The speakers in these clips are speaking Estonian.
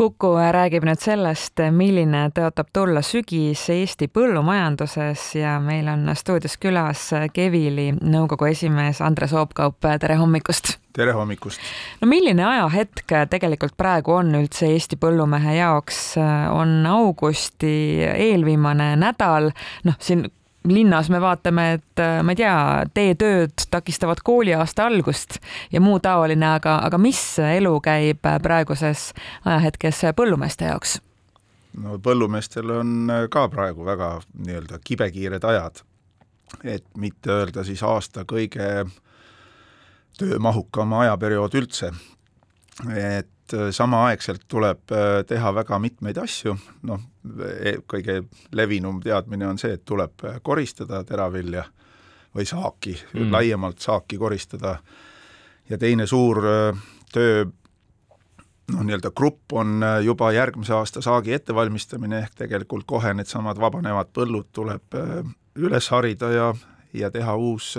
Kuku räägib nüüd sellest, milline tõotab tulla sügis Eesti põllumajanduses ja meil on stuudios külas Kevili nõukogu esimees Andres Oopkaup, tere hommikust! tere hommikust! no milline ajahetk tegelikult praegu on üldse Eesti põllumehe jaoks, on augusti eelviimane nädal, noh, siin linnas me vaatame, et äh, ma ei tea, teetööd takistavad kooliaasta algust ja muu taoline, aga, aga mis elu käib praeguses ajahetkes põllumeeste jaoks? no põllumeestel on äh, ka praegu väga nii-öelda kibekiired ajad. et mitte öelda siis aasta kõige töömahukam ajaperiood üldse. Et äh, samaaegselt tuleb äh, teha väga mitmeid asju, noh, e, kõige levinum teadmine on see, et tuleb äh, koristada teravilja või saaki mm., laiemalt saaki koristada, ja teine suur töö noh, nii-öelda grupp on juba järgmise aasta saagi ettevalmistamine, ehk tegelikult kohe needsamad vabanevad põllud tuleb üles harida ja, ja teha uus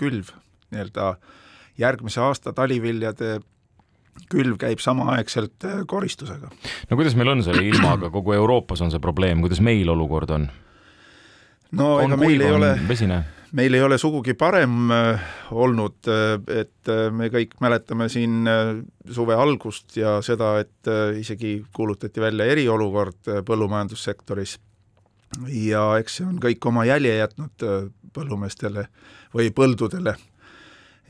külv, nii-öelda järgmise aasta taliviljade külv käib samaaegselt äh, koristusega. no kuidas meil on selle ilmaga, kogu Euroopas on see probleem, kuidas meil olukord on? no on ega meil ei ole, meil ei ole sugugi parem äh, olnud, äh, et me kõik mäletame siin suve algust ja seda, et isegi kuulutati välja eriolukord põllumajandussektoris. Ja eks see on kõik oma jälje jätnud põllumeestele või põldudele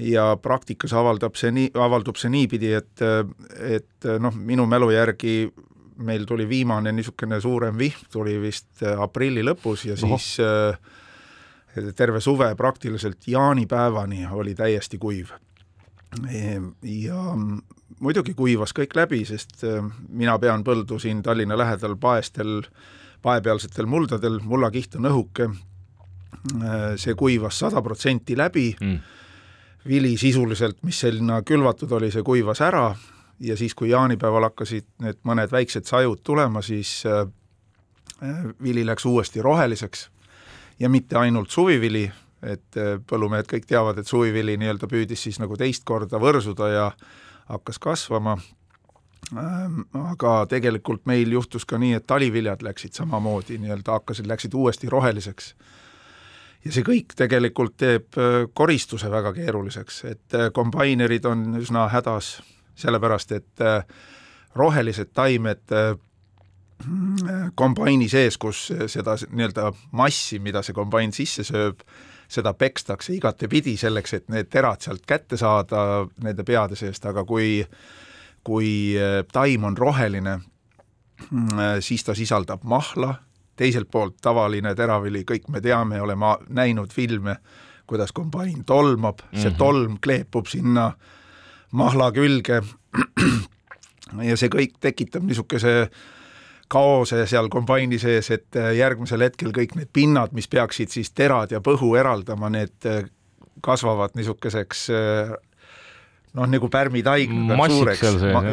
ja praktikas avaldab see nii, avaldub see niipidi, et, et noh, minu mälu järgi meil tuli viimane niisugune suurem vihm, tuli vist aprilli lõpus ja Oho. siis äh, terve suve praktiliselt jaanipäevani oli täiesti kuiv. ja muidugi kuivas kõik läbi, sest mina pean põldu siin Tallinna lähedal paestel, paepealsetel muldadel, mullakiht on õhuke, see kuivas sada protsenti läbi mm vili sisuliselt, mis sinna külvatud oli, see kuivas ära ja siis, kui jaanipäeval hakkasid need mõned väiksed sajud tulema, siis äh, vili läks uuesti roheliseks ja mitte ainult suvivili, et äh, põllumehed kõik teavad, et suvivili nii-öelda püüdis siis nagu teist korda võrsuda ja hakkas kasvama, ähm, aga tegelikult meil juhtus ka nii, et taliviljad läksid samamoodi nii-öelda hakkasid, läksid uuesti roheliseks ja see kõik tegelikult teeb äh, koristuse väga keeruliseks, et äh, kombainerid on üsna hädas, sellepärast et äh, rohelised taimed kombaini sees, kus seda nii-öelda massi, mida see kombain sisse sööb, seda pekstakse igatepidi selleks, et need terad sealt kätte saada nende peade seest, aga kui kui taim on roheline, siis ta sisaldab mahla, teiselt poolt tavaline teravili, kõik me teame, oleme näinud filme, kuidas kombain tolmab mm, -hmm. see mhm. tolm kleepub sinna mahla külge ja see kõik tekitab niisuguse kaose seal kombaini sees, et järgmisel hetkel kõik need pinnad, mis peaksid siis terad ja põhu eraldama, need kasvavad niisuguseks noh, nagu pärmitaignad suureks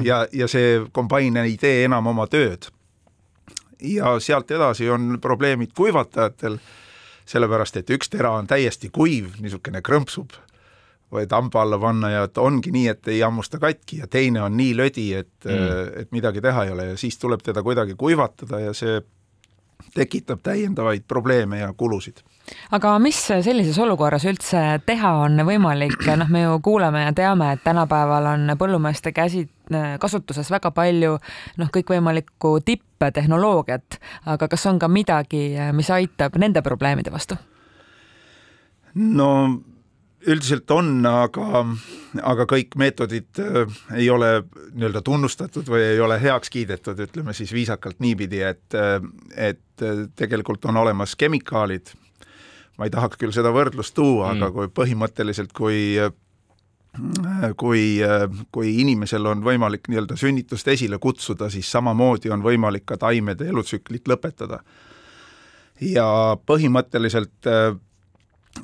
ja, ja see kombain ei tee enam oma tööd ja sealt edasi on probleemid kuivatajatel, sellepärast et üks tera on täiesti kuiv, niisugune krõmpsub, võid hamba alla panna ja et ongi nii, et ei hammusta katki ja teine on nii lödi, et mm., et midagi teha ei ole ja siis tuleb teda kuidagi kuivatada ja see tekitab täiendavaid probleeme ja kulusid. aga mis sellises olukorras üldse teha on võimalik, noh, me ju kuuleme ja teame, et tänapäeval on põllumeeste käsi kasutuses väga palju noh, kõikvõimalikku tipptehnoloogiat, aga kas on ka midagi, mis aitab nende probleemide vastu? no üldiselt on, aga, aga kõik meetodid äh, ei ole nii-öelda tunnustatud või ei ole heaks kiidetud, ütleme siis viisakalt niipidi, et, äh, et äh, tegelikult on olemas kemikaalid, ma ei tahaks küll seda võrdlust tuua mm., aga kui põhimõtteliselt, kui kui, kui inimesel on võimalik nii-öelda sünnitust esile kutsuda, siis samamoodi on võimalik ka taimede elutsüklit lõpetada. ja põhimõtteliselt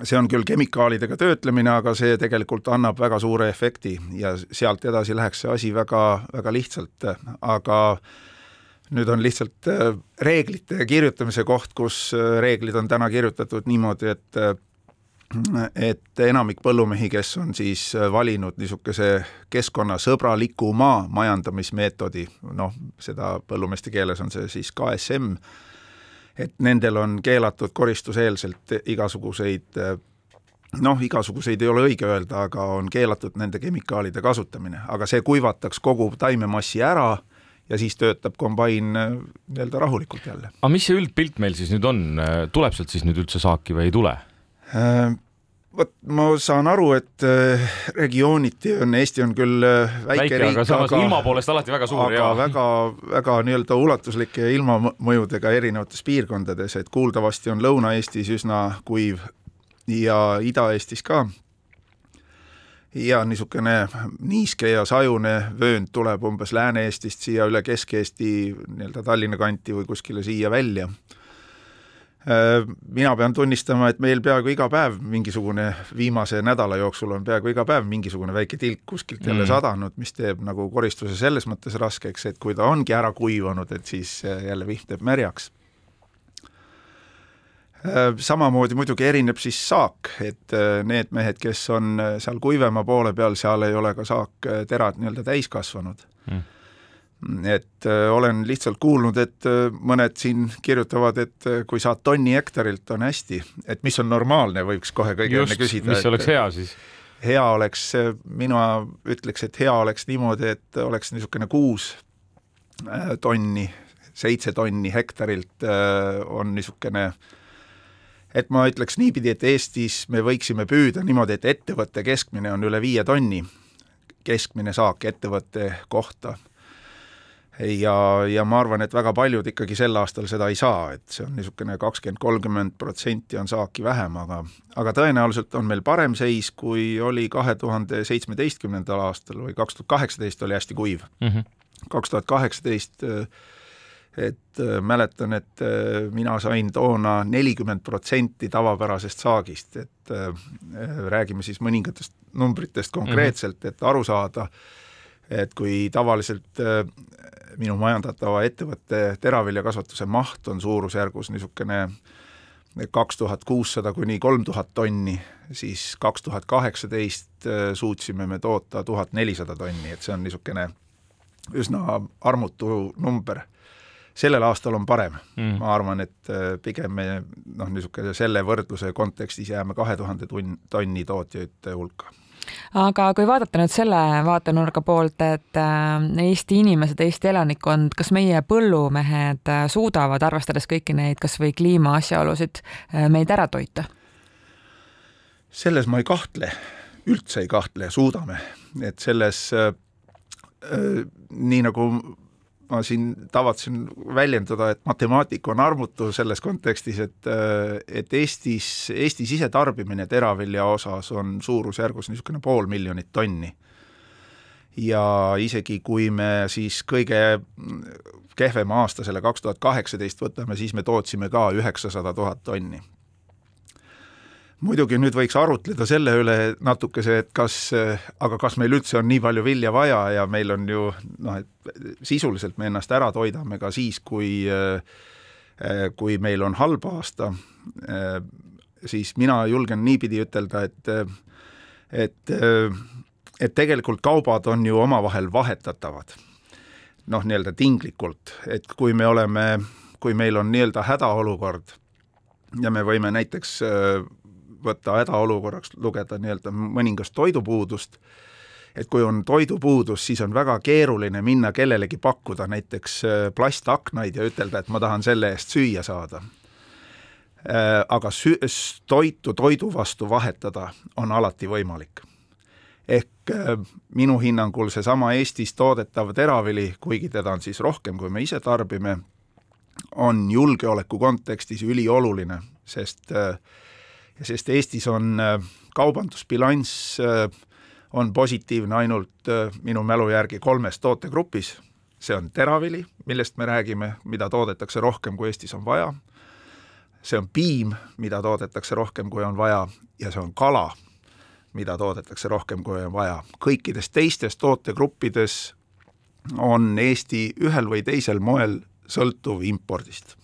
see on küll kemikaalidega töötlemine, aga see tegelikult annab väga suure efekti ja sealt edasi läheks see asi väga, väga lihtsalt, aga nüüd on lihtsalt äh, reeglite kirjutamise koht, kus äh, reeglid on täna kirjutatud niimoodi, et äh, et enamik põllumehi, kes on siis valinud niisuguse keskkonnasõbralikuma majandamismeetodi, noh, seda põllumeeste keeles on see siis KSM, et nendel on keelatud koristuseelselt igasuguseid noh, igasuguseid ei ole õige öelda, aga on keelatud nende kemikaalide kasutamine, aga see kuivataks kogu taimemassi ära ja siis töötab kombain äh, nii-öelda rahulikult jälle. aga mis see üldpilt meil siis nüüd on, tuleb sealt siis nüüd üldse saaki või ei tule? Vot ma saan aru, et äh, regiooniti on, Eesti on küll väike, väike riik, aga samas ilma poolest alati väga suur aga ja väga, väga nii-öelda ulatuslike ilmamõjudega erinevates piirkondades, et kuuldavasti on Lõuna-Eestis üsna kuiv ja Ida-Eestis ka ja niisugune niiske ja sajune vöönd tuleb umbes Lääne-Eestist siia üle Kesk-Eesti nii-öelda Tallinna kanti või kuskile siia välja. Äh, mina pean tunnistama, et meil peaaegu iga päev mingisugune, viimase nädala jooksul on peaaegu iga päev mingisugune väike tilk kuskilt jälle mm. sadanud, mis teeb nagu koristuse selles mõttes raskeks, et kui ta ongi ära kuivanud, et siis jälle vihm teeb märjaks Äh, samamoodi muidugi erineb siis saak, et äh, need mehed, kes on seal kuivema poole peal, seal ei ole ka saak terad nii-öelda täis kasvanud mm. Et olen lihtsalt kuulnud, et mõned siin kirjutavad, et kui saad tonni hektarilt, on hästi, et mis on normaalne, võiks kohe kõige enne küsida. mis oleks hea siis? hea oleks, mina ütleks, et hea oleks niimoodi, et oleks niisugune kuus tonni, seitse tonni hektarilt on niisugune äh, et ma ütleks niipidi, et Eestis me võiksime püüda niimoodi, et ettevõtte keskmine on üle viie tonni, keskmine saak ettevõtte kohta. Ja, ja ma arvan, et väga paljud ikkagi sel aastal seda ei saa, et see on niisugune kakskümmend, kolmkümmend protsenti on saaki vähem, aga aga tõenäoliselt on meil parem seis, kui oli kahe tuhande seitsmeteistkümnendal aastal või kaks tuhat kaheksateist oli hästi kuiv. Mhm. kaks tuhat kaheksateist et äh, mäletan, et äh, mina sain toona nelikümmend protsenti tavapärasest saagist, et äh, räägime siis mõningatest numbritest konkreetselt mm, -hmm. et aru saada, et kui tavaliselt minu majandatava ettevõtte teraviljakasvatuse maht on suurusjärgus niisugune kaks tuhat kuussada kuni kolm tuhat tonni, siis kaks tuhat kaheksateist suutsime me toota tuhat nelisada tonni, et see on niisugune üsna armutu number. Sellel aastal on parem. Mm.. ma arvan, et äh, pigem me noh, niisugune selle võrdluse kontekstis jääme kahe tuhande tunn, tonni tootjate hulka aga kui vaadata nüüd selle vaatenurga poolt, et äh, Eesti inimesed, Eesti elanikkond, kas meie põllumehed äh, suudavad, arvestades kõiki neid kas või kliima asjaolusid, meid ära toita? selles ma ei kahtle, üldse ei kahtle, suudame, et selles äh, nii nagu ma siin tavatsen väljendada, et matemaatika on armutu selles kontekstis, et et Eestis, Eesti sisetarbimine teravilja osas on suurusjärgus niisugune pool miljonit tonni. ja isegi, kui me siis kõige kehvema aasta, selle kaks tuhat kaheksateist võtame, siis me tootsime ka üheksasada tuhat tonni muidugi nüüd võiks arutleda selle üle natukese, et kas, aga kas meil üldse on nii palju vilja vaja ja meil on ju noh, et sisuliselt me ennast ära toidame ka siis, kui kui meil on halb aasta, siis mina julgen niipidi ütelda, et et et tegelikult kaubad on ju omavahel vahetatavad. noh, nii-öelda tinglikult, et kui me oleme, kui meil on nii-öelda hädaolukord ja me võime näiteks võtta hädaolukorraks, lugeda nii-öelda mõningast toidupuudust, et kui on toidupuudus, siis on väga keeruline minna kellelegi pakkuda näiteks äh, plastaknaid ja ütelda, et ma tahan selle eest süüa saada. Äh, aga sü-, toitu toidu vastu vahetada on alati võimalik. ehk äh, minu hinnangul seesama Eestis toodetav teravili, kuigi teda on siis rohkem, kui me ise tarbime, on julgeoleku kontekstis ülioluline, sest äh, sest Eestis on äh, kaubandusbilanss äh, on positiivne ainult äh, minu mälu järgi kolmes tootegrupis, see on teravili, millest me räägime, mida toodetakse rohkem, kui Eestis on vaja, see on piim, mida toodetakse rohkem, kui on vaja, ja see on kala, mida toodetakse rohkem, kui on vaja. kõikides teistes tootegruppides on Eesti ühel või teisel moel sõltuv impordist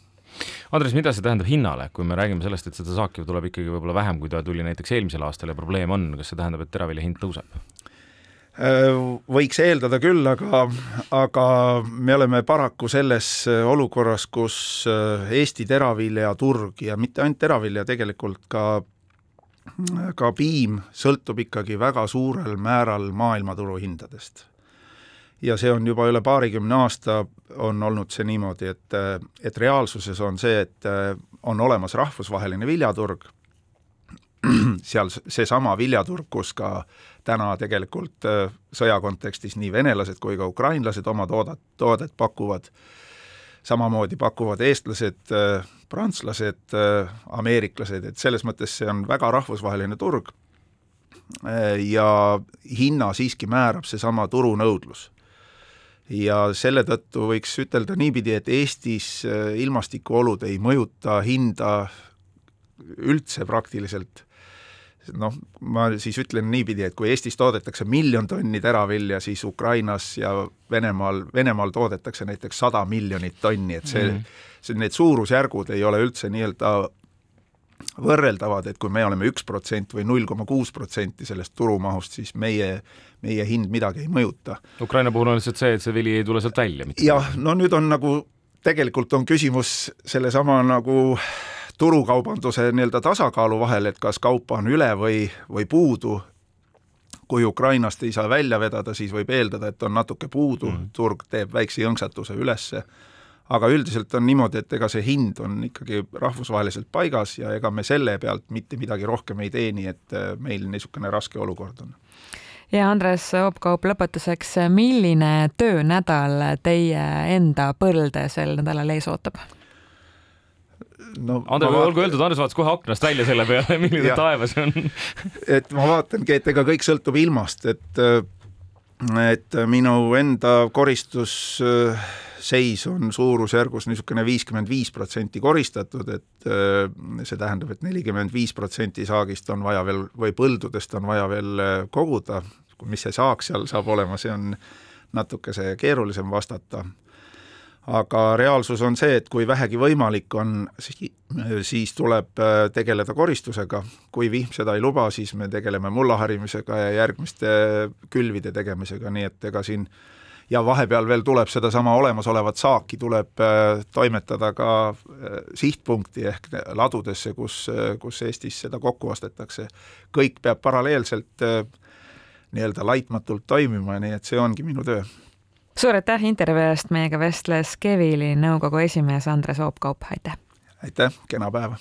Andres, mida see tähendab hinnale, kui me räägime sellest, et seda saaki tuleb ikkagi võib-olla vähem, kui ta tuli näiteks eelmisel aastal ja probleem on, kas see tähendab, et teravilja hind tõuseb? Äh, võiks eeldada küll, aga, aga me oleme paraku selles olukorras, kus äh, Eesti teraviljaturg ja mitte ainult teravilja, tegelikult ka ka piim sõltub ikkagi väga suurel määral maailmaturu hindadest. Ja see on juba üle paarikümne aasta on olnud see niimoodi, et, et reaalsuses on see, et on olemas rahvusvaheline viljaturg, seal seesama viljaturg, kus ka täna tegelikult sõja kontekstis nii venelased kui ka ukrainlased oma toodet, toodet pakuvad, samamoodi pakuvad eestlased, prantslased, ameeriklased, et selles mõttes see on väga rahvusvaheline turg. Ja hinna siiski määrab seesama turunõudlus ja selle tõttu võiks ütelda niipidi, et Eestis ilmastikuolud ei mõjuta hinda üldse praktiliselt noh, ma siis ütlen niipidi, et kui Eestis toodetakse miljon tonni teravilja, siis Ukrainas ja Venemaal, Venemaal toodetakse näiteks sada miljonit tonni, et see mm., see, need suurusjärgud ei ole üldse nii-öelda võrreldavad, et kui me oleme üks protsent või null koma kuus protsenti sellest turumahust, siis meie, meie hind midagi ei mõjuta. Ukraina puhul on lihtsalt see, et see vili ei tule sealt välja. jah, no nüüd on nagu, tegelikult on küsimus sellesama nagu turukaubanduse nii-öelda tasakaalu vahel, et kas kaupa on üle või, või puudu, kui Ukrainast ei saa välja vedada, siis võib eeldada, et on natuke puudu mm, -hmm. turg teeb väikse jõnksatuse ülesse, aga üldiselt on niimoodi, et ega see hind on ikkagi rahvusvaheliselt paigas ja ega me selle pealt mitte midagi rohkem ei teeni, et äh, meil niisugune raske olukord on. Ja Andres Oopkaup, lõpetuseks, milline töönädal teie enda põlde sel nädalal ees ootab? no Andre, olgu öeldud, Andres vaatas kohe aknast välja selle peale, milline taevas on. Et ma vaatangi, et ega kõik sõltub ilmast, et et minu enda koristusseis on suurusjärgus niisugune viiskümmend viis protsenti koristatud, et see tähendab et, et nelikümmend viis protsenti saagist on vaja veel või põldudest on vaja veel koguda, mis see saak seal saab olema, see on natukese keerulisem vastata. Aga reaalsus on see, et kui vähegi võimalik on, siis tuleb äh, tegeleda koristusega, kui vihm seda ei luba, siis me tegeleme mullaharimisega ja järgmiste külvide tegemisega, nii et ega siin ja vahepeal veel tuleb sedasama olemasolevat saaki, tuleb äh, toimetada ka äh, sihtpunkti ehk ladudesse, kus, kus Eestis seda kokku ostetakse. kõik peab paralleelselt nii-öelda laitmatult toimima, nii et see ongi minu töö suur aitäh intervjuu eest, meiega vestles Kevili nõukogu esimees Andres Oopkaup, aitäh! aitäh, kena päeva!